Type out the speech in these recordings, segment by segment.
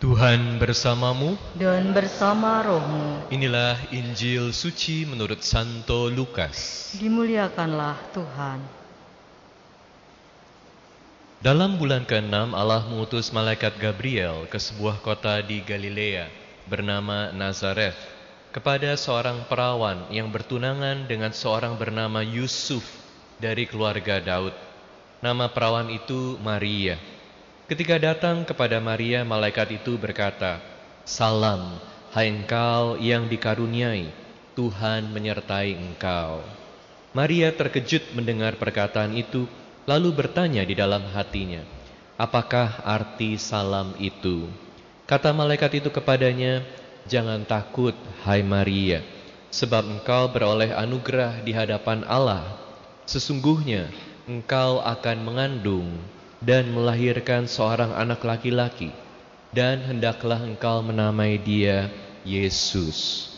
Tuhan bersamamu. dan bersama rohmu. Inilah Injil suci menurut Santo Lukas. Dimuliakanlah Tuhan. Dalam bulan ke-6 Allah mengutus malaikat Gabriel ke sebuah kota di Galilea bernama Nazareth kepada seorang perawan yang bertunangan dengan seorang bernama Yusuf dari keluarga Daud. Nama perawan itu Maria. Ketika datang kepada Maria, malaikat itu berkata, Salam, hai engkau yang dikaruniai, Tuhan menyertai engkau. Maria terkejut mendengar perkataan itu, lalu bertanya di dalam hatinya, Apakah arti salam itu? Kata malaikat itu kepadanya, Jangan takut, hai Maria, sebab engkau beroleh anugerah di hadapan Allah. Sesungguhnya engkau akan mengandung dan melahirkan seorang anak laki-laki, dan hendaklah engkau menamai dia Yesus.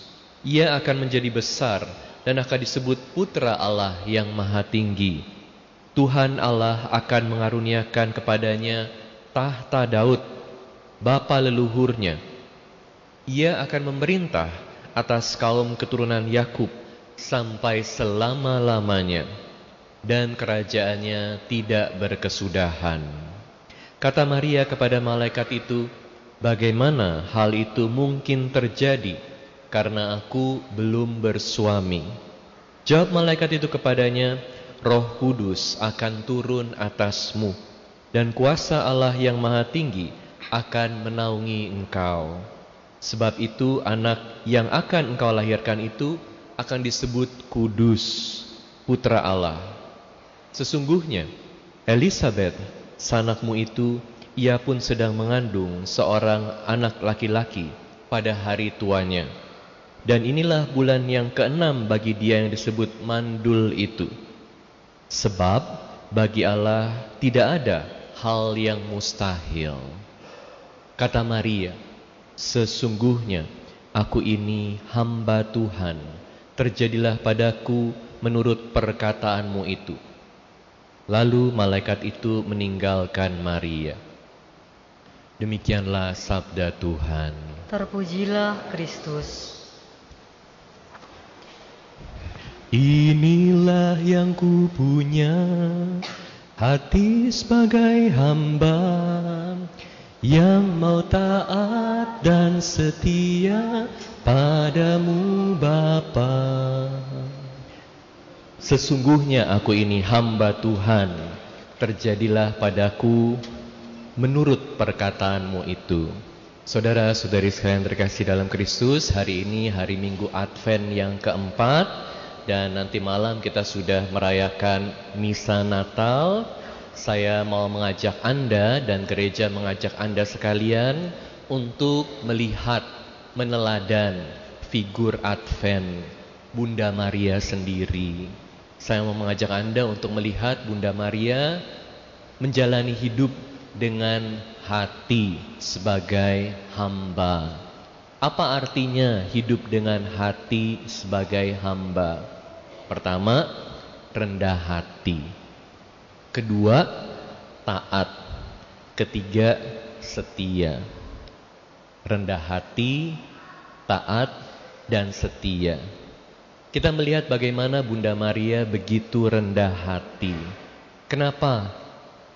Ia akan menjadi besar dan akan disebut Putra Allah yang Maha Tinggi. Tuhan Allah akan mengaruniakan kepadanya tahta Daud, bapa leluhurnya. Ia akan memerintah atas kaum keturunan Yakub sampai selama-lamanya dan kerajaannya tidak berkesudahan. Kata Maria kepada malaikat itu, "Bagaimana hal itu mungkin terjadi karena aku belum bersuami?" Jawab malaikat itu kepadanya, "Roh Kudus akan turun atasmu, dan kuasa Allah yang Maha Tinggi akan menaungi engkau. Sebab itu, anak yang akan engkau lahirkan itu akan disebut Kudus, Putra Allah." Sesungguhnya Elizabeth, sanakmu itu, ia pun sedang mengandung seorang anak laki-laki pada hari tuanya. Dan inilah bulan yang keenam bagi dia yang disebut mandul itu. Sebab bagi Allah tidak ada hal yang mustahil. Kata Maria, sesungguhnya aku ini hamba Tuhan, terjadilah padaku menurut perkataanmu itu. Lalu malaikat itu meninggalkan Maria. Demikianlah sabda Tuhan. Terpujilah Kristus. Inilah yang ku punya, hati sebagai hamba yang mau taat dan setia padamu Bapa. Sesungguhnya aku ini hamba Tuhan, terjadilah padaku menurut perkataanmu itu. Saudara-saudari sekalian terkasih dalam Kristus, hari ini hari Minggu Advent yang keempat dan nanti malam kita sudah merayakan Misa Natal. Saya mau mengajak Anda dan gereja mengajak Anda sekalian untuk melihat meneladan figur Advent Bunda Maria sendiri. Saya mau mengajak Anda untuk melihat Bunda Maria menjalani hidup dengan hati sebagai hamba. Apa artinya hidup dengan hati sebagai hamba? Pertama, rendah hati. Kedua, taat. Ketiga, setia. Rendah hati, taat, dan setia. Kita melihat bagaimana Bunda Maria begitu rendah hati. Kenapa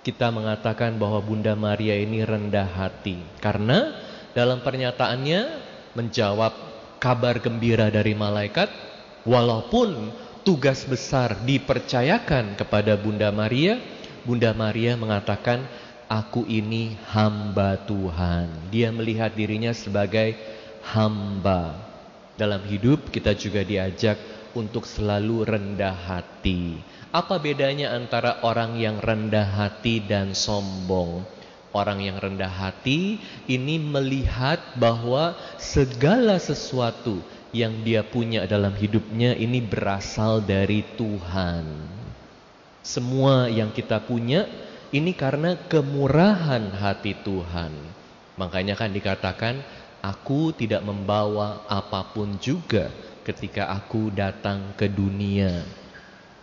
kita mengatakan bahwa Bunda Maria ini rendah hati? Karena dalam pernyataannya menjawab kabar gembira dari malaikat, walaupun tugas besar dipercayakan kepada Bunda Maria, Bunda Maria mengatakan, "Aku ini hamba Tuhan." Dia melihat dirinya sebagai hamba. Dalam hidup kita juga diajak untuk selalu rendah hati. Apa bedanya antara orang yang rendah hati dan sombong? Orang yang rendah hati ini melihat bahwa segala sesuatu yang dia punya dalam hidupnya ini berasal dari Tuhan. Semua yang kita punya ini karena kemurahan hati Tuhan. Makanya kan dikatakan Aku tidak membawa apa pun juga ketika aku datang ke dunia.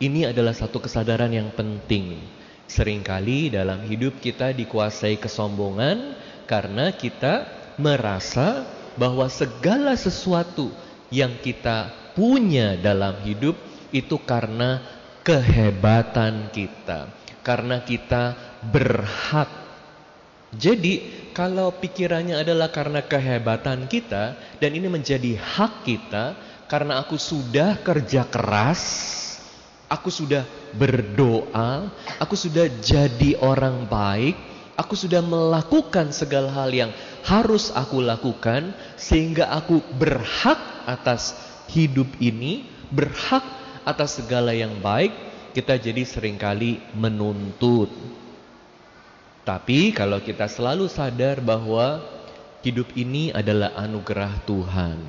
Ini adalah satu kesadaran yang penting. Seringkali dalam hidup kita dikuasai kesombongan karena kita merasa bahwa segala sesuatu yang kita punya dalam hidup itu karena kehebatan kita, karena kita berhak. Jadi, kalau pikirannya adalah karena kehebatan kita dan ini menjadi hak kita karena aku sudah kerja keras, aku sudah berdoa, aku sudah jadi orang baik, aku sudah melakukan segala hal yang harus aku lakukan sehingga aku berhak atas hidup ini, berhak atas segala yang baik, kita jadi sering kali menuntut tapi kalau kita selalu sadar bahwa hidup ini adalah anugerah Tuhan.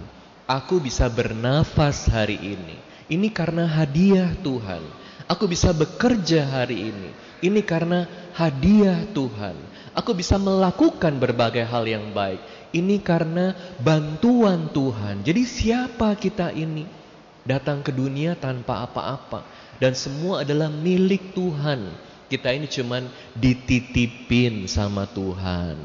Aku bisa bernafas hari ini. Ini karena hadiah Tuhan. Aku bisa bekerja hari ini. Ini karena hadiah Tuhan. Aku bisa melakukan berbagai hal yang baik. Ini karena bantuan Tuhan. Jadi siapa kita ini? Datang ke dunia tanpa apa-apa. Dan semua adalah milik Tuhan. Kita ini cuman dititipin sama Tuhan.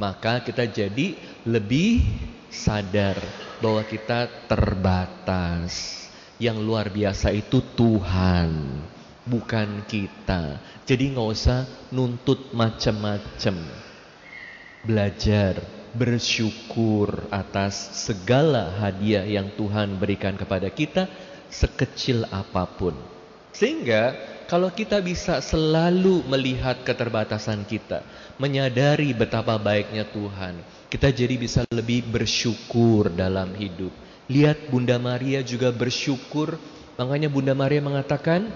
Maka kita jadi lebih sadar bahwa kita terbatas. Yang luar biasa itu Tuhan, bukan kita. Jadi nggak usah nuntut macam-macam. Belajar bersyukur atas segala hadiah yang Tuhan berikan kepada kita sekecil apa pun. Sehingga kalau kita bisa selalu melihat keterbatasan kita, menyadari betapa baiknya Tuhan, kita jadi bisa lebih bersyukur dalam hidup. Lihat Bunda Maria juga bersyukur, makanya Bunda Maria mengatakan,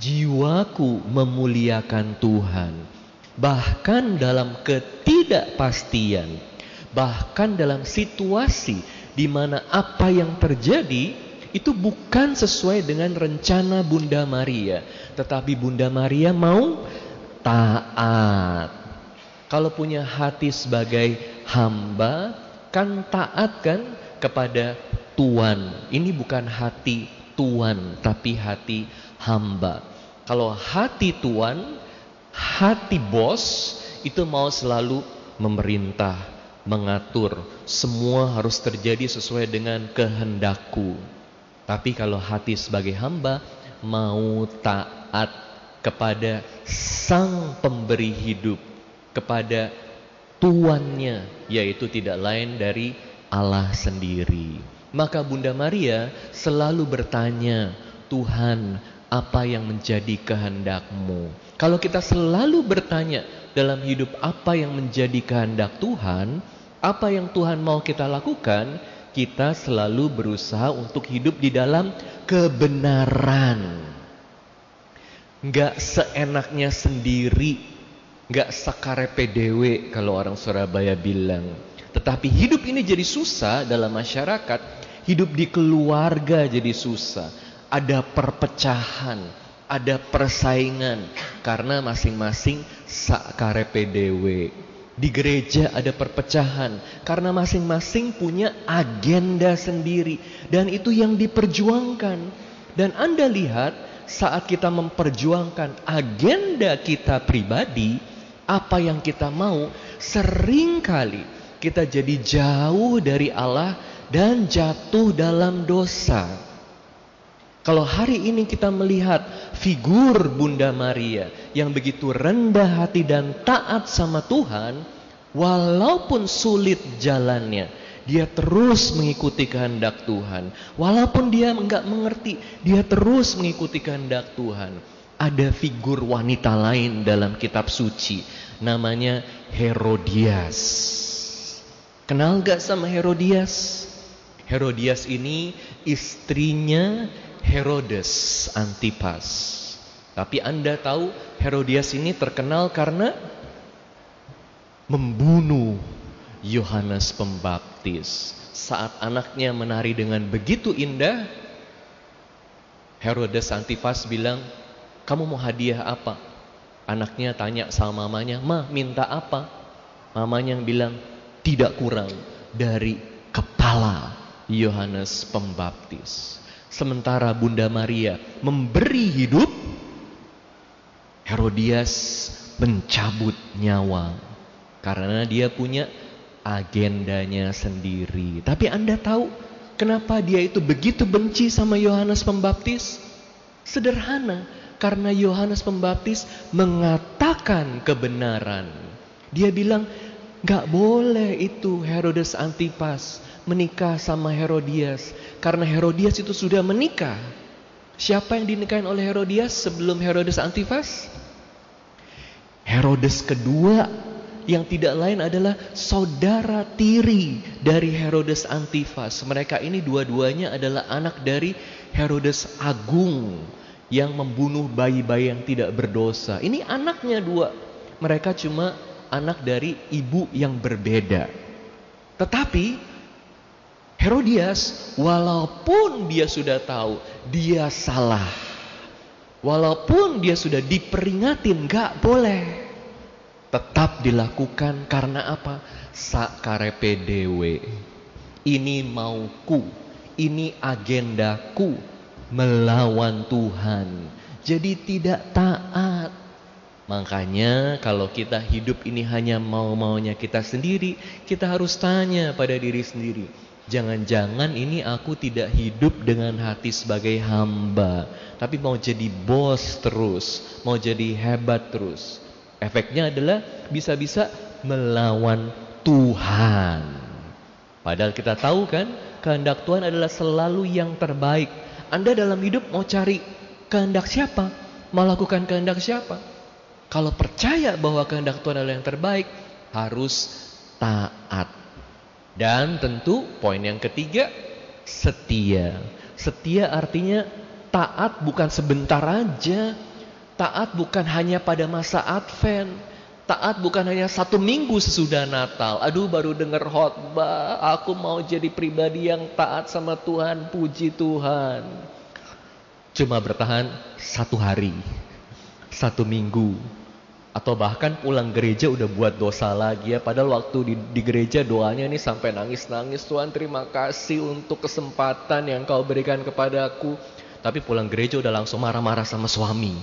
jiwaku memuliakan Tuhan. Bahkan dalam ketidakpastian, bahkan dalam situasi di mana apa yang terjadi itu bukan sesuai dengan rencana Bunda Maria, tetapi Bunda Maria mau taat. Kalau punya hati sebagai hamba, kan taat kan kepada Tuhan. Ini bukan hati Tuhan, tapi hati hamba. Kalau hati Tuhan, hati bos itu mau selalu memerintah, mengatur. Semua harus terjadi sesuai dengan kehendakku. Tapi kalau hati sebagai hamba mau taat kepada sang pemberi hidup, kepada tuannya, yaitu tidak lain dari Allah sendiri. Maka Bunda Maria selalu bertanya, Tuhan, apa yang menjadi kehendakmu? Kalau kita selalu bertanya dalam hidup apa yang menjadi kehendak Tuhan, apa yang Tuhan mau kita lakukan, kita selalu berusaha untuk hidup di dalam kebenaran. Enggak seenaknya sendiri, enggak sakarepe dewe kalau orang Surabaya bilang. Tetapi hidup ini jadi susah dalam masyarakat, hidup di keluarga jadi susah. Ada perpecahan, ada persaingan karena masing-masing sakarepe dewe. Di gereja ada perpecahan karena masing-masing punya agenda sendiri dan itu yang diperjuangkan. Dan Anda lihat saat kita memperjuangkan agenda kita pribadi, apa yang kita mau, sering kali kita jadi jauh dari Allah dan jatuh dalam dosa. Kalau hari ini kita melihat figur Bunda Maria yang begitu rendah hati dan taat sama Tuhan, walaupun sulit jalannya, dia terus mengikuti kehendak Tuhan. Walaupun dia enggak mengerti, dia terus mengikuti kehendak Tuhan. Ada figur wanita lain dalam kitab suci, namanya Herodias. Kenal gak sama Herodias? Herodias ini istrinya Herodes Antipas. Tapi Anda tahu Herodias ini terkenal karena membunuh Yohanes Pembaptis. Saat anaknya menari dengan begitu indah, Herodes Antipas bilang, "Kamu mau hadiah apa?" Anaknya tanya sama mamanya, "Ma, minta apa?" Mamanya bilang, "Tidak kurang dari kepala Yohanes Pembaptis." Sementara Bunda Maria memberi hidup Herodias mencabut nyawa karena dia punya agendanya sendiri. Tapi Anda tahu kenapa dia itu begitu benci sama Yohanes Pembaptis? Sederhana, karena Yohanes Pembaptis mengatakan kebenaran. Dia bilang, gak boleh itu Herodes Antipas menikah sama Herodias. Karena Herodias itu sudah menikah. Siapa yang dinikahin oleh Herodias sebelum Herodes Antipas? Herodes kedua yang tidak lain adalah saudara tiri dari Herodes Antipas. Mereka ini dua-duanya adalah anak dari Herodes Agung yang membunuh bayi-bayi yang tidak berdosa. Ini anaknya dua. Mereka cuma anak dari ibu yang berbeda. Tetapi Herodias walaupun dia sudah tahu dia salah. Walaupun dia sudah diperingatin gak boleh. Tetap dilakukan karena apa? Sakarepe dewe. Ini mauku. Ini agendaku melawan Tuhan. Jadi tidak taat. Makanya kalau kita hidup ini hanya mau-maunya kita sendiri, kita harus tanya pada diri sendiri. Jangan-jangan ini aku tidak hidup dengan hati sebagai hamba, tapi mau jadi bos terus, mau jadi hebat terus. Efeknya adalah bisa-bisa melawan Tuhan. Padahal kita tahu kan, kehendak Tuhan adalah selalu yang terbaik. Anda dalam hidup mau cari kehendak siapa? Melakukan kehendak siapa? Kalau percaya bahwa kehendak Tuhan adalah yang terbaik, harus taat. Dan tentu poin yang ketiga, setia. Setia artinya taat bukan sebentar aja. Taat bukan hanya pada masa Advent. Taat bukan hanya satu minggu sesudah Natal. Aduh baru dengar khotbah, aku mau jadi pribadi yang taat sama Tuhan, puji Tuhan. Cuma bertahan satu hari, satu minggu, atau bahkan pulang gereja udah buat dosa lagi ya. Padahal waktu di, di gereja doanya ini sampai nangis-nangis. Tuhan terima kasih untuk kesempatan yang kau berikan kepadaku. Tapi pulang gereja udah langsung marah-marah sama suami.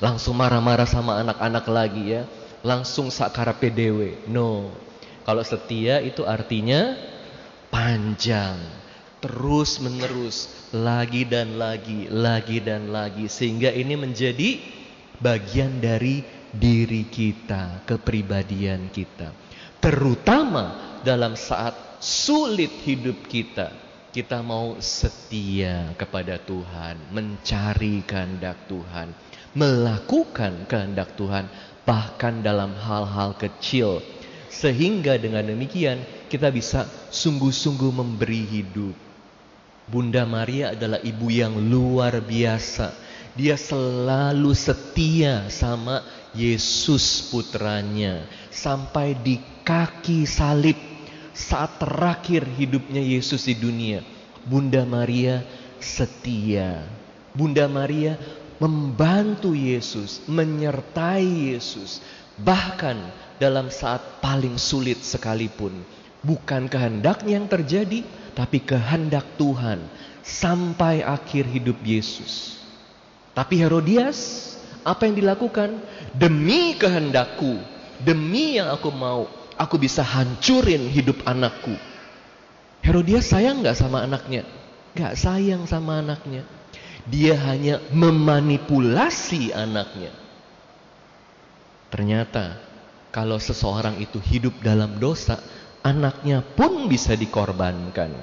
Langsung marah-marah sama anak-anak lagi ya langsung sakara PDW. No. Kalau setia itu artinya panjang, terus menerus, lagi dan lagi, lagi dan lagi sehingga ini menjadi bagian dari diri kita, kepribadian kita. Terutama dalam saat sulit hidup kita, kita mau setia kepada Tuhan, mencari kehendak Tuhan, melakukan kehendak Tuhan bahkan dalam hal-hal kecil. Sehingga dengan demikian kita bisa sungguh-sungguh memberi hidup. Bunda Maria adalah ibu yang luar biasa. Dia selalu setia sama Yesus putranya sampai di kaki salib saat terakhir hidupnya Yesus di dunia. Bunda Maria setia. Bunda Maria membantu Yesus, menyertai Yesus, bahkan dalam saat paling sulit sekalipun. Bukan kehendaknya yang terjadi, tapi kehendak Tuhan sampai akhir hidup Yesus. Tapi Herodias, apa yang dilakukan? Demi kehendakku, demi yang aku mau, aku bisa hancurin hidup anakku. Herodias sayang gak sama anaknya? Gak sayang sama anaknya. Dia hanya memanipulasi anaknya. Ternyata kalau seseorang itu hidup dalam dosa, anaknya pun bisa dikorbankan.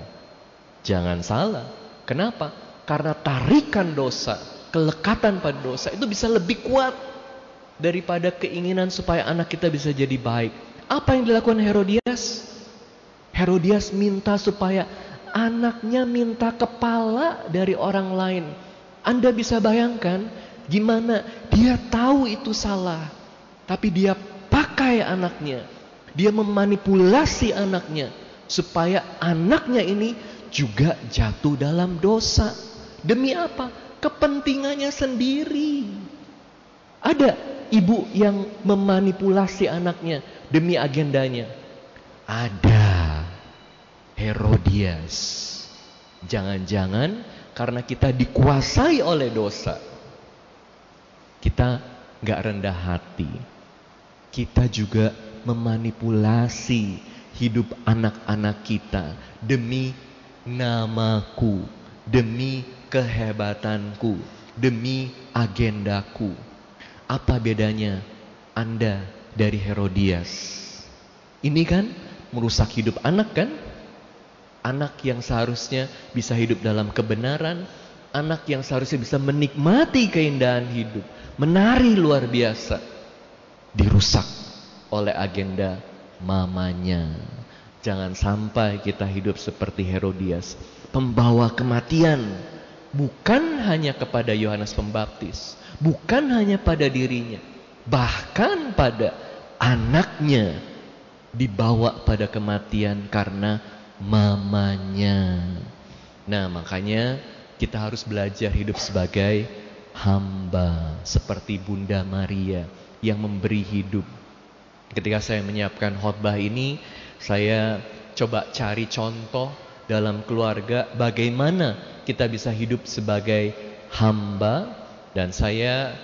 Jangan salah. Kenapa? Karena tarikan dosa, kelekatan pada dosa itu bisa lebih kuat daripada keinginan supaya anak kita bisa jadi baik. Apa yang dilakukan Herodias? Herodias minta supaya anaknya minta kepala dari orang lain. Anda bisa bayangkan gimana dia tahu itu salah, tapi dia pakai anaknya. Dia memanipulasi anaknya supaya anaknya ini juga jatuh dalam dosa. Demi apa? Kepentingannya sendiri. Ada ibu yang memanipulasi anaknya demi agendanya. Ada Herodias. Jangan-jangan karena kita dikuasai oleh dosa. Kita nggak rendah hati. Kita juga memanipulasi hidup anak-anak kita demi namaku, demi kehebatanku, demi agendaku. Apa bedanya Anda dari Herodias? Ini kan merusak hidup anak kan? Anak yang seharusnya bisa hidup dalam kebenaran, anak yang seharusnya bisa menikmati keindahan hidup, menari luar biasa, dirusak oleh agenda mamanya. Jangan sampai kita hidup seperti Herodias, pembawa kematian, bukan hanya kepada Yohanes Pembaptis, bukan hanya pada dirinya, bahkan pada anaknya dibawa pada kematian karena mamanya. Nah, makanya kita harus belajar hidup sebagai hamba seperti Bunda Maria yang memberi hidup. Ketika saya menyiapkan khotbah ini, saya coba cari contoh dalam keluarga bagaimana kita bisa hidup sebagai hamba dan saya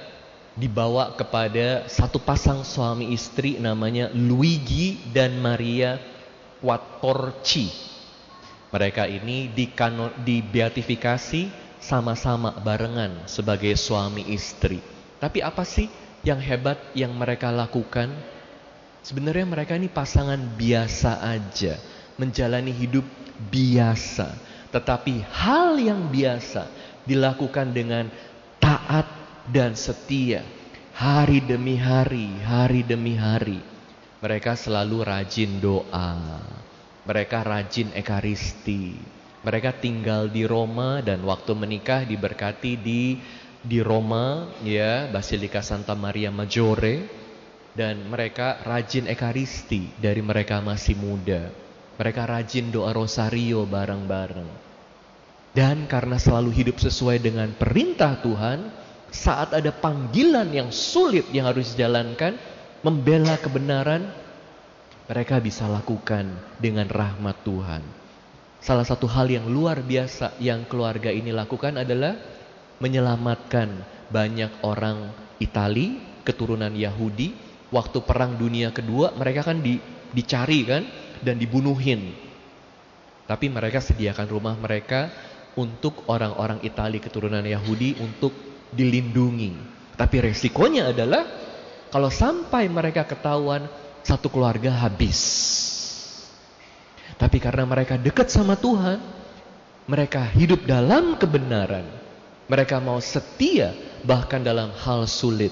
dibawa kepada satu pasang suami istri namanya Luigi dan Maria Quattorci. Mereka ini dibeatifikasi sama-sama barengan sebagai suami istri. Tapi apa sih yang hebat yang mereka lakukan? Sebenarnya mereka ini pasangan biasa aja, menjalani hidup biasa. Tetapi hal yang biasa dilakukan dengan taat dan setia. Hari demi hari, hari demi hari. Mereka selalu rajin doa. Mereka rajin ekaristi. Mereka tinggal di Roma dan waktu menikah diberkati di di Roma ya, Basilika Santa Maria Maggiore dan mereka rajin ekaristi dari mereka masih muda. Mereka rajin doa rosario bareng-bareng. Dan karena selalu hidup sesuai dengan perintah Tuhan, saat ada panggilan yang sulit yang harus dijalankan, membela kebenaran, mereka bisa lakukan dengan rahmat Tuhan. Salah satu hal yang luar biasa yang keluarga ini lakukan adalah menyelamatkan banyak orang Itali, keturunan Yahudi. Waktu perang dunia kedua mereka kan di, dicari kan dan dibunuhin. Tapi mereka sediakan rumah mereka untuk orang-orang Itali keturunan Yahudi untuk dilindungi. Tapi resikonya adalah kalau sampai mereka ketahuan satu keluarga habis. Tapi karena mereka dekat sama Tuhan, mereka hidup dalam kebenaran. Mereka mau setia bahkan dalam hal sulit.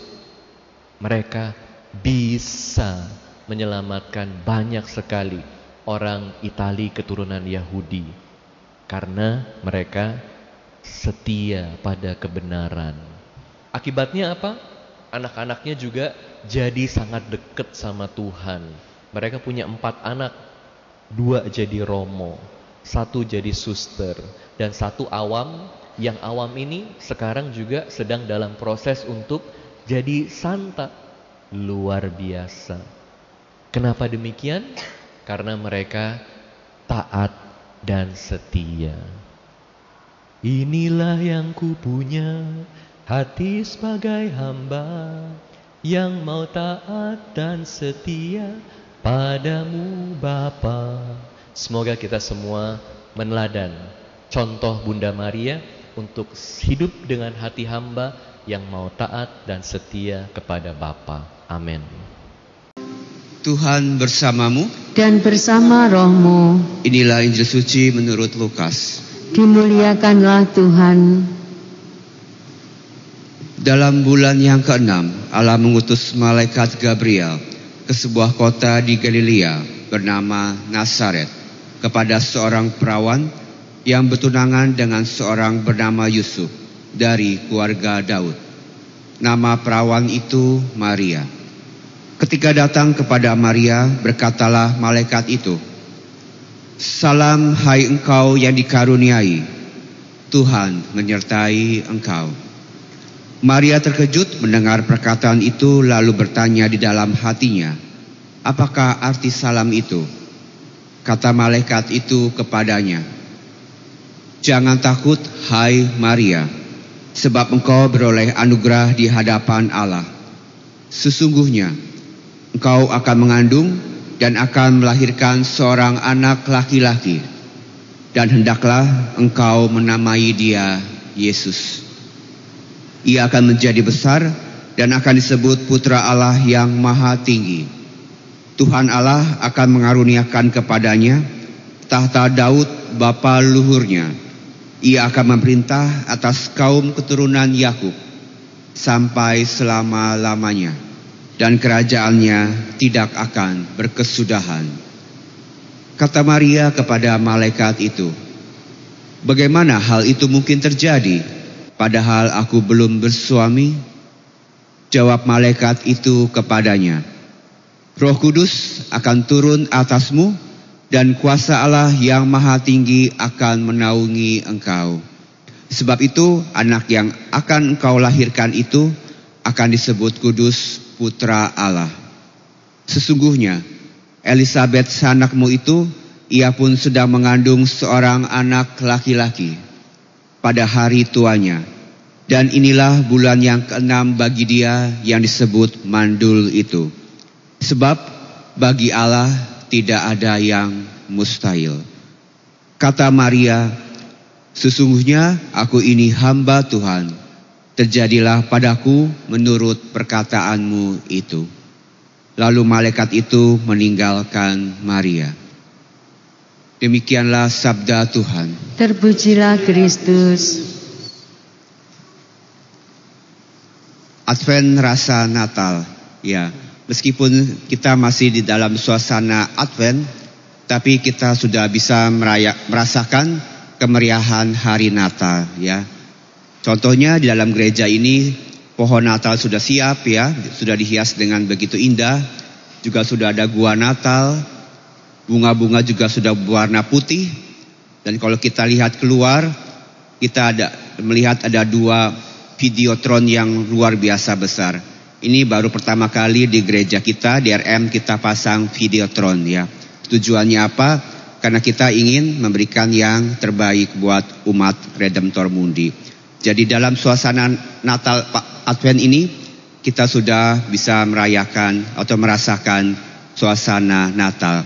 Mereka bisa menyelamatkan banyak sekali orang Itali keturunan Yahudi karena mereka setia pada kebenaran. Akibatnya apa? Anak-anaknya juga jadi sangat dekat sama Tuhan. Mereka punya empat anak, dua jadi romo, satu jadi suster, dan satu awam. Yang awam ini sekarang juga sedang dalam proses untuk jadi santa. Luar biasa. Kenapa demikian? Karena mereka taat dan setia. Inilah yang kupunya hati sebagai hamba yang mau taat dan setia padamu Bapa. Semoga kita semua meneladan contoh Bunda Maria untuk hidup dengan hati hamba yang mau taat dan setia kepada Bapa. Amin. Tuhan bersamamu Dan bersama rohmu Inilah Injil suci menurut Lukas dimuliakanlah Tuhan. Dalam bulan yang keenam, Allah mengutus malaikat Gabriel ke sebuah kota di Galilea bernama Nazaret kepada seorang perawan yang bertunangan dengan seorang bernama Yusuf dari keluarga Daud. Nama perawan itu Maria. Ketika datang kepada Maria, berkatalah malaikat itu, Salam hai engkau yang dikaruniai, Tuhan menyertai engkau. Maria terkejut mendengar perkataan itu lalu bertanya di dalam hatinya, apakah arti salam itu? Kata malaikat itu kepadanya, Jangan takut hai Maria, sebab engkau beroleh anugerah di hadapan Allah. Sesungguhnya engkau akan mengandung dan akan melahirkan seorang anak laki-laki. Dan hendaklah engkau menamai dia Yesus. Ia akan menjadi besar dan akan disebut putra Allah yang maha tinggi. Tuhan Allah akan mengaruniakan kepadanya tahta Daud bapa luhurnya. Ia akan memerintah atas kaum keturunan Yakub sampai selama-lamanya dan kerajaannya tidak akan berkesudahan. Kata Maria kepada malaikat itu, Bagaimana hal itu mungkin terjadi, padahal aku belum bersuami? Jawab malaikat itu kepadanya, Roh Kudus akan turun atasmu, dan kuasa Allah yang maha tinggi akan menaungi engkau. Sebab itu anak yang akan engkau lahirkan itu akan disebut kudus putra Allah. Sesungguhnya Elizabeth sanakmu itu ia pun sedang mengandung seorang anak laki-laki pada hari tuanya. Dan inilah bulan yang keenam bagi dia yang disebut mandul itu. Sebab bagi Allah tidak ada yang mustahil. Kata Maria, sesungguhnya aku ini hamba Tuhan terjadilah padaku menurut perkataanmu itu. Lalu malaikat itu meninggalkan Maria. Demikianlah sabda Tuhan. Terpujilah Kristus. Advent rasa Natal, ya. Meskipun kita masih di dalam suasana Advent, tapi kita sudah bisa merasakan kemeriahan hari Natal, ya. Contohnya di dalam gereja ini pohon Natal sudah siap ya, sudah dihias dengan begitu indah. Juga sudah ada gua Natal, bunga-bunga juga sudah berwarna putih. Dan kalau kita lihat keluar, kita ada melihat ada dua videotron yang luar biasa besar. Ini baru pertama kali di gereja kita di RM kita pasang videotron ya. Tujuannya apa? Karena kita ingin memberikan yang terbaik buat umat Redemptor Mundi. Jadi dalam suasana Natal Advent ini kita sudah bisa merayakan atau merasakan suasana Natal.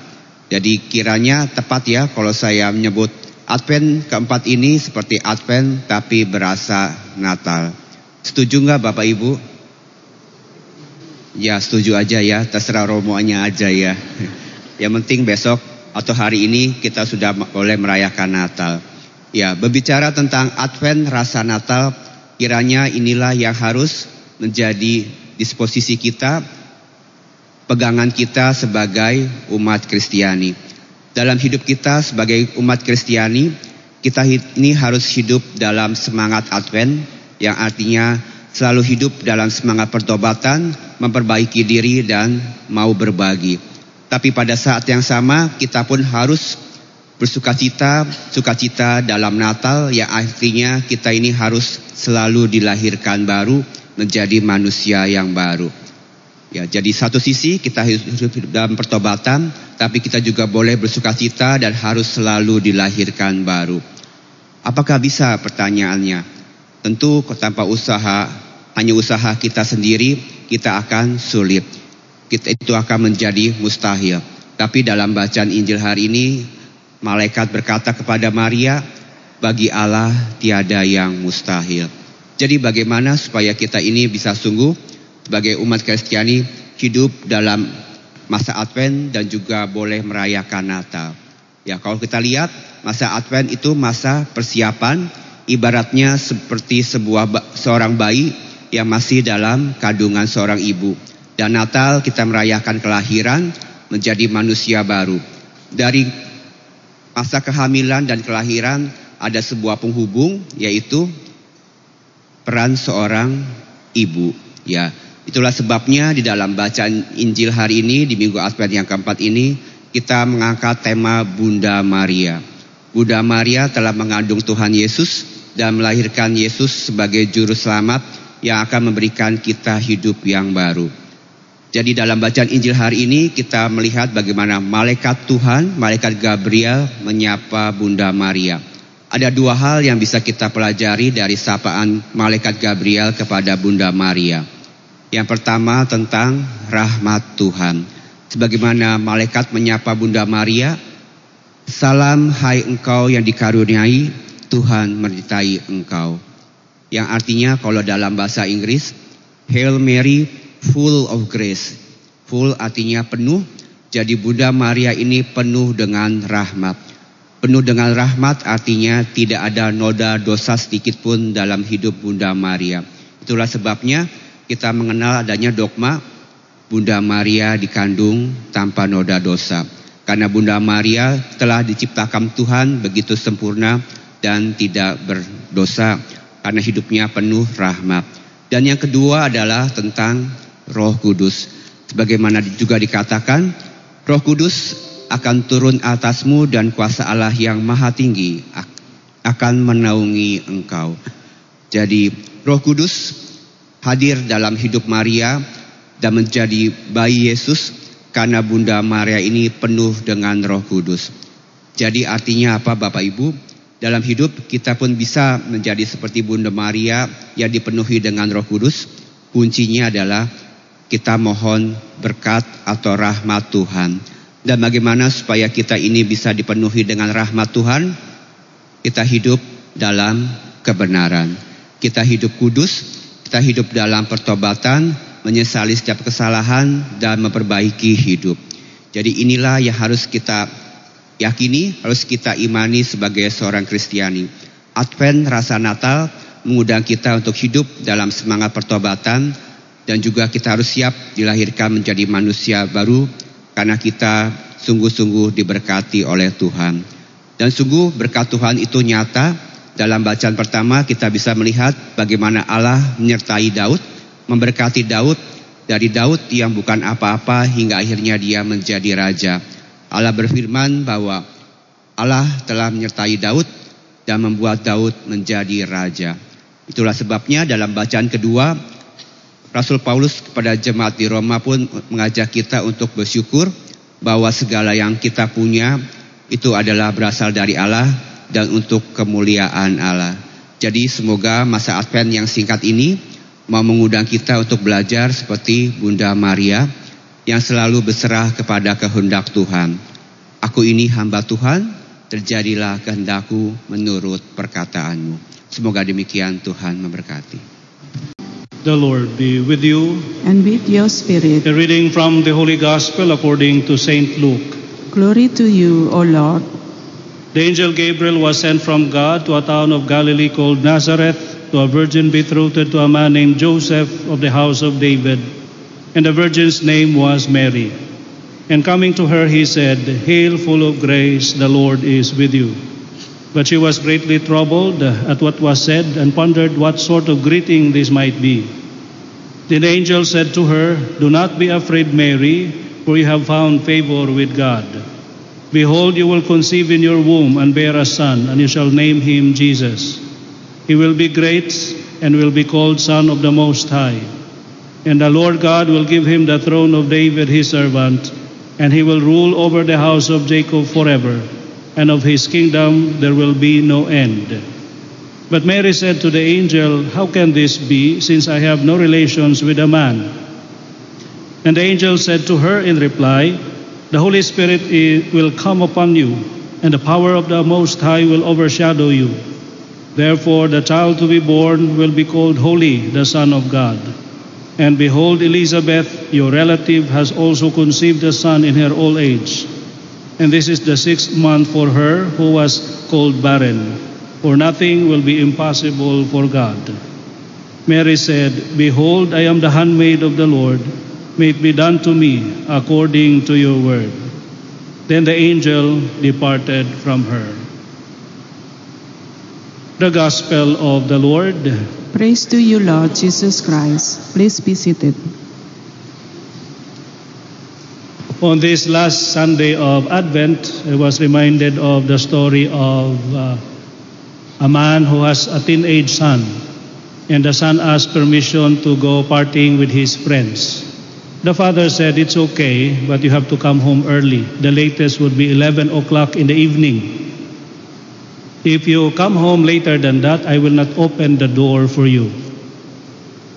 Jadi kiranya tepat ya kalau saya menyebut Advent keempat ini seperti Advent tapi berasa Natal. Setuju nggak Bapak Ibu? Ya setuju aja ya, terserah romonya aja ya. Yang penting besok atau hari ini kita sudah boleh merayakan Natal. Ya, berbicara tentang Advent rasa Natal, kiranya inilah yang harus menjadi disposisi kita, pegangan kita sebagai umat Kristiani. Dalam hidup kita sebagai umat Kristiani, kita ini harus hidup dalam semangat Advent yang artinya selalu hidup dalam semangat pertobatan, memperbaiki diri dan mau berbagi. Tapi pada saat yang sama kita pun harus bersukacita, sukacita dalam Natal yang artinya kita ini harus selalu dilahirkan baru menjadi manusia yang baru. Ya, jadi satu sisi kita hidup dalam pertobatan, tapi kita juga boleh bersukacita dan harus selalu dilahirkan baru. Apakah bisa pertanyaannya? Tentu tanpa usaha, hanya usaha kita sendiri, kita akan sulit. Kita itu akan menjadi mustahil. Tapi dalam bacaan Injil hari ini, Malaikat berkata kepada Maria, bagi Allah tiada yang mustahil. Jadi bagaimana supaya kita ini bisa sungguh sebagai umat Kristiani hidup dalam masa Advent dan juga boleh merayakan Natal. Ya kalau kita lihat masa Advent itu masa persiapan ibaratnya seperti sebuah seorang bayi yang masih dalam kandungan seorang ibu. Dan Natal kita merayakan kelahiran menjadi manusia baru. Dari masa kehamilan dan kelahiran ada sebuah penghubung yaitu peran seorang ibu. Ya itulah sebabnya di dalam bacaan Injil hari ini di minggu Advent yang keempat ini kita mengangkat tema Bunda Maria. Bunda Maria telah mengandung Tuhan Yesus dan melahirkan Yesus sebagai juru selamat yang akan memberikan kita hidup yang baru jadi dalam bacaan Injil hari ini kita melihat bagaimana malaikat Tuhan, malaikat Gabriel menyapa Bunda Maria. Ada dua hal yang bisa kita pelajari dari sapaan malaikat Gabriel kepada Bunda Maria. Yang pertama tentang rahmat Tuhan. sebagaimana malaikat menyapa Bunda Maria, Salam hai engkau yang dikaruniai, Tuhan menyertai engkau. Yang artinya kalau dalam bahasa Inggris, Hail Mary, full of grace. Full artinya penuh, jadi Bunda Maria ini penuh dengan rahmat. Penuh dengan rahmat artinya tidak ada noda dosa sedikit pun dalam hidup Bunda Maria. Itulah sebabnya kita mengenal adanya dogma Bunda Maria dikandung tanpa noda dosa. Karena Bunda Maria telah diciptakan Tuhan begitu sempurna dan tidak berdosa karena hidupnya penuh rahmat. Dan yang kedua adalah tentang Roh Kudus. Sebagaimana juga dikatakan, Roh Kudus akan turun atasmu dan kuasa Allah yang maha tinggi akan menaungi engkau. Jadi Roh Kudus hadir dalam hidup Maria dan menjadi bayi Yesus karena Bunda Maria ini penuh dengan Roh Kudus. Jadi artinya apa Bapak Ibu? Dalam hidup kita pun bisa menjadi seperti Bunda Maria yang dipenuhi dengan Roh Kudus. Kuncinya adalah kita mohon berkat atau rahmat Tuhan. Dan bagaimana supaya kita ini bisa dipenuhi dengan rahmat Tuhan? Kita hidup dalam kebenaran. Kita hidup kudus, kita hidup dalam pertobatan, menyesali setiap kesalahan dan memperbaiki hidup. Jadi inilah yang harus kita yakini, harus kita imani sebagai seorang Kristiani. Advent rasa Natal mengundang kita untuk hidup dalam semangat pertobatan dan juga kita harus siap dilahirkan menjadi manusia baru karena kita sungguh-sungguh diberkati oleh Tuhan. Dan sungguh berkat Tuhan itu nyata. Dalam bacaan pertama kita bisa melihat bagaimana Allah menyertai Daud memberkati Daud dari Daud yang bukan apa-apa hingga akhirnya dia menjadi raja. Allah berfirman bahwa Allah telah menyertai Daud dan membuat Daud menjadi raja. Itulah sebabnya dalam bacaan kedua Rasul Paulus kepada jemaat di Roma pun mengajak kita untuk bersyukur bahwa segala yang kita punya itu adalah berasal dari Allah dan untuk kemuliaan Allah. Jadi semoga masa Advent yang singkat ini mau mengundang kita untuk belajar seperti Bunda Maria yang selalu berserah kepada kehendak Tuhan. Aku ini hamba Tuhan, terjadilah kehendakku menurut perkataanmu. Semoga demikian Tuhan memberkati. The Lord be with you. and with your spirit. A reading from the Holy Gospel according to Saint Luke. Glory to you, O Lord. The angel Gabriel was sent from God to a town of Galilee called Nazareth to a virgin betrothed to a man named Joseph of the house of David, and the virgin's name was Mary. And coming to her, he said, Hail, full of grace, the Lord is with you. But she was greatly troubled at what was said and pondered what sort of greeting this might be. Then the angel said to her, Do not be afraid, Mary, for you have found favor with God. Behold, you will conceive in your womb and bear a son, and you shall name him Jesus. He will be great and will be called Son of the Most High. And the Lord God will give him the throne of David his servant, and he will rule over the house of Jacob forever, and of his kingdom there will be no end. But Mary said to the angel, How can this be, since I have no relations with a man? And the angel said to her in reply, The Holy Spirit will come upon you, and the power of the Most High will overshadow you. Therefore, the child to be born will be called Holy, the Son of God. And behold, Elizabeth, your relative, has also conceived a son in her old age. And this is the sixth month for her who was called barren, for nothing will be impossible for God. Mary said, Behold, I am the handmaid of the Lord. May it be done to me according to your word. Then the angel departed from her. The Gospel of the Lord. Praise to you, Lord Jesus Christ. Please be seated. On this last Sunday of Advent, I was reminded of the story of uh, a man who has a teenage son, and the son asked permission to go partying with his friends. The father said, It's okay, but you have to come home early. The latest would be 11 o'clock in the evening. If you come home later than that, I will not open the door for you.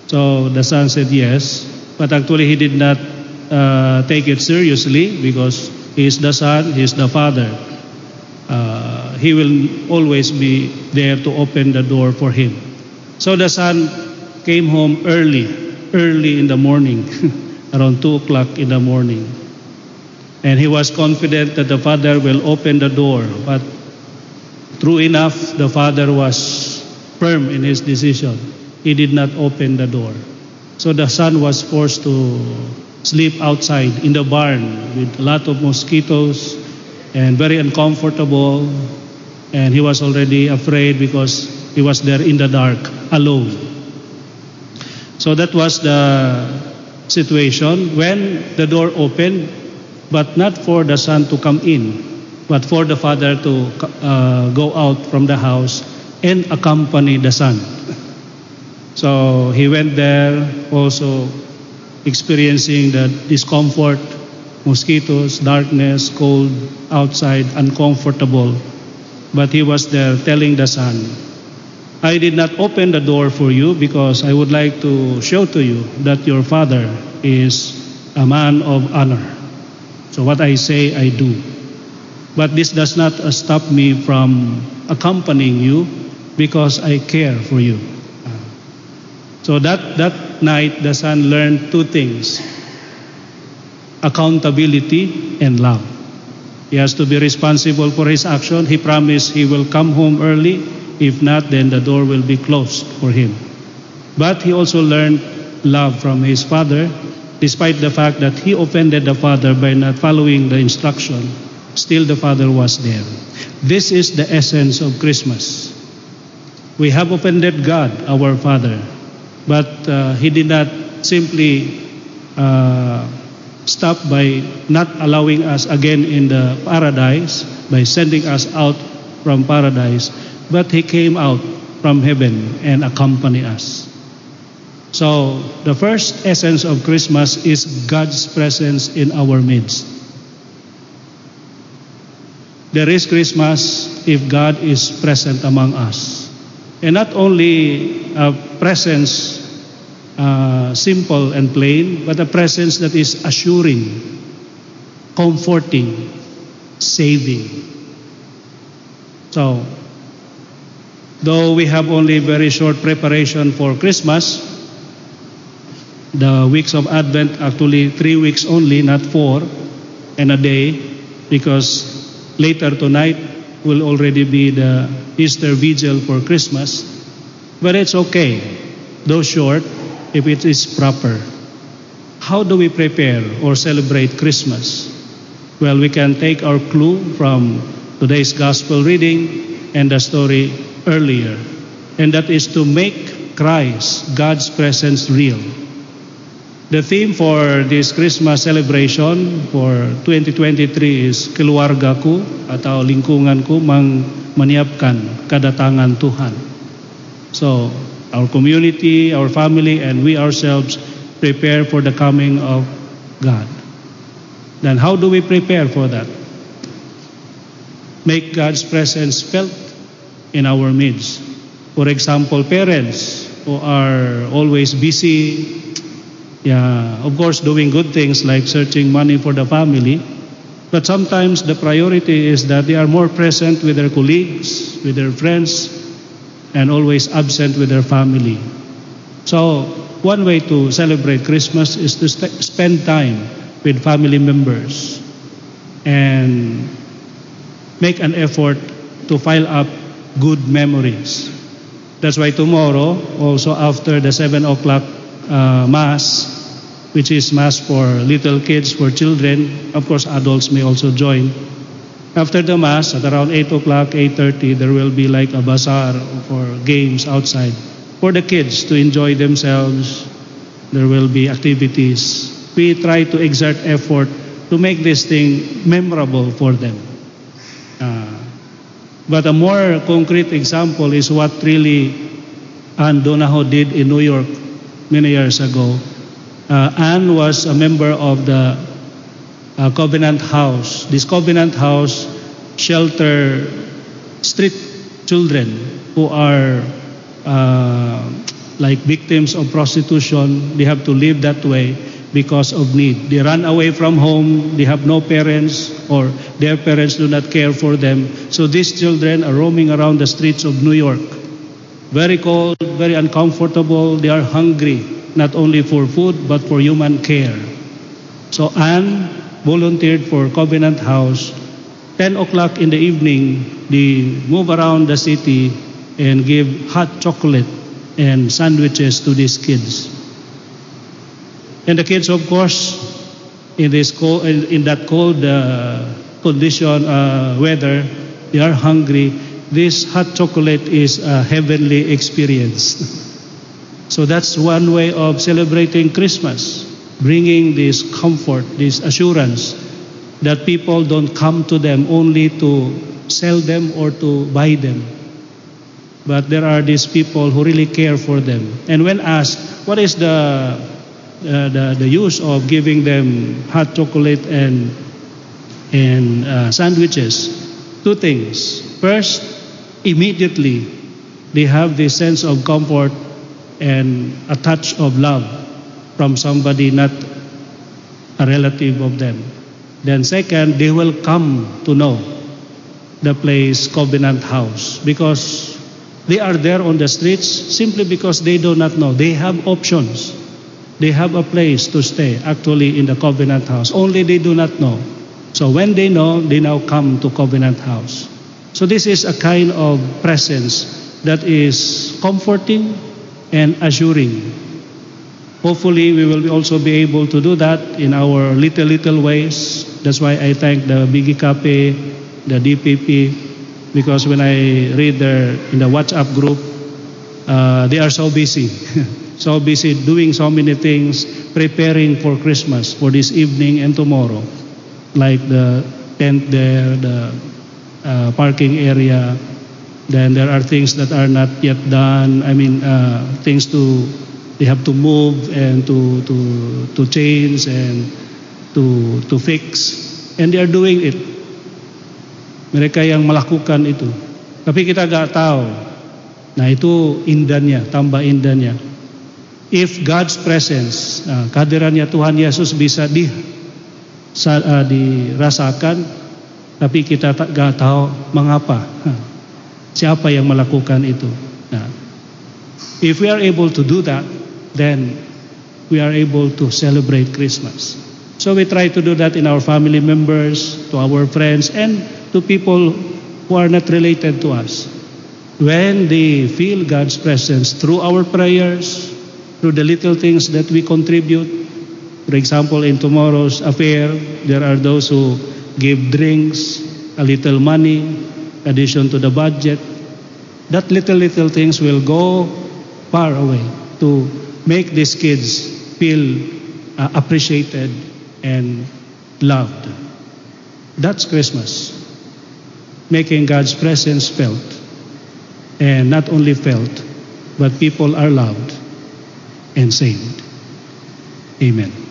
So the son said yes, but actually he did not uh, take it seriously because he is the son, he is the father. Uh, he will always be there to open the door for him. So the son came home early, early in the morning, around 2 o'clock in the morning. And he was confident that the father will open the door. But true enough, the father was firm in his decision. He did not open the door. So the son was forced to sleep outside in the barn with a lot of mosquitoes and very uncomfortable. And he was already afraid because he was there in the dark alone. So that was the situation when the door opened, but not for the son to come in, but for the father to uh, go out from the house and accompany the son. So he went there also experiencing the discomfort, mosquitoes, darkness, cold, outside, uncomfortable. But he was there telling the son, I did not open the door for you because I would like to show to you that your father is a man of honor. So what I say, I do. But this does not stop me from accompanying you because I care for you. So that, that night, the son learned two things accountability and love. He has to be responsible for his action. He promised he will come home early. If not, then the door will be closed for him. But he also learned love from his father, despite the fact that he offended the father by not following the instruction. Still, the father was there. This is the essence of Christmas. We have offended God, our Father, but uh, He did not simply uh, stop by not allowing us again in the paradise, by sending us out from paradise, but He came out from heaven and accompanied us. So, the first essence of Christmas is God's presence in our midst. There is Christmas if God is present among us. And not only a presence uh, simple and plain, but a presence that is assuring, comforting, saving. So, though we have only very short preparation for Christmas, the weeks of Advent actually three weeks only, not four, and a day, because later tonight will already be the Easter Vigil for Christmas. But it's okay, though short, if it is proper. How do we prepare or celebrate Christmas? Well, we can take our clue from today's gospel reading and the story earlier, and that is to make Christ, God's presence, real. The theme for this Christmas celebration for 2023 is Keluarga ko atau lingkungan ko mang menyiapkan kedatangan Tuhan. So, our community, our family, and we ourselves prepare for the coming of God. Then how do we prepare for that? Make God's presence felt in our midst. For example, parents who are always busy yeah, of course, doing good things like searching money for the family. But sometimes the priority is that they are more present with their colleagues, with their friends, and always absent with their family. So, one way to celebrate Christmas is to st- spend time with family members and make an effort to file up good memories. That's why tomorrow, also after the 7 o'clock uh, Mass, which is Mass for little kids, for children. Of course, adults may also join. After the Mass, at around 8 o'clock, 8.30, there will be like a bazaar for games outside for the kids to enjoy themselves. There will be activities. We try to exert effort to make this thing memorable for them. Uh, but a more concrete example is what really Anne Donahoe did in New York many years ago. Uh, Anne was a member of the uh, Covenant House. This Covenant House shelter street children who are uh, like victims of prostitution. They have to live that way. because of need. They run away from home, they have no parents, or their parents do not care for them. So these children are roaming around the streets of New York. Very cold, very uncomfortable, they are hungry, not only for food, but for human care. So Anne volunteered for Covenant House. 10 o'clock in the evening, they move around the city and give hot chocolate and sandwiches to these kids. And the kids, of course, in this cold, in, that cold uh, condition, uh, weather, they are hungry. This hot chocolate is a heavenly experience. so that's one way of celebrating Christmas, bringing this comfort, this assurance that people don't come to them only to sell them or to buy them. But there are these people who really care for them. And when asked, what is the uh, the, the use of giving them hot chocolate and and uh, sandwiches. Two things. First, immediately they have this sense of comfort and a touch of love from somebody not a relative of them. Then second, they will come to know the place Covenant House because they are there on the streets simply because they do not know. They have options. They have a place to stay actually in the Covenant House. Only they do not know. So when they know, they now come to Covenant House. So this is a kind of presence that is comforting and assuring. Hopefully, we will also be able to do that in our little, little ways. That's why I thank the Cafe, the DPP, because when I read their in the WhatsApp group, uh, they are so busy. so busy doing so many things, preparing for Christmas, for this evening and tomorrow, like the tent there, the uh, parking area. Then there are things that are not yet done. I mean, uh, things to they have to move and to to to change and to to fix, and they are doing it. Mereka yang melakukan itu. Tapi kita gak tahu. Nah itu indahnya, tambah indahnya if God's presence, uh, kehadirannya Tuhan Yesus bisa di, uh, dirasakan, tapi kita gak tahu mengapa, siapa yang melakukan itu. Nah, if we are able to do that, then we are able to celebrate Christmas. So we try to do that in our family members, to our friends, and to people who are not related to us. When they feel God's presence through our prayers, through the little things that we contribute. For example, in tomorrow's affair, there are those who give drinks, a little money, addition to the budget. That little, little things will go far away to make these kids feel uh, appreciated and loved. That's Christmas. Making God's presence felt. And not only felt, but people are loved and saved. Amen.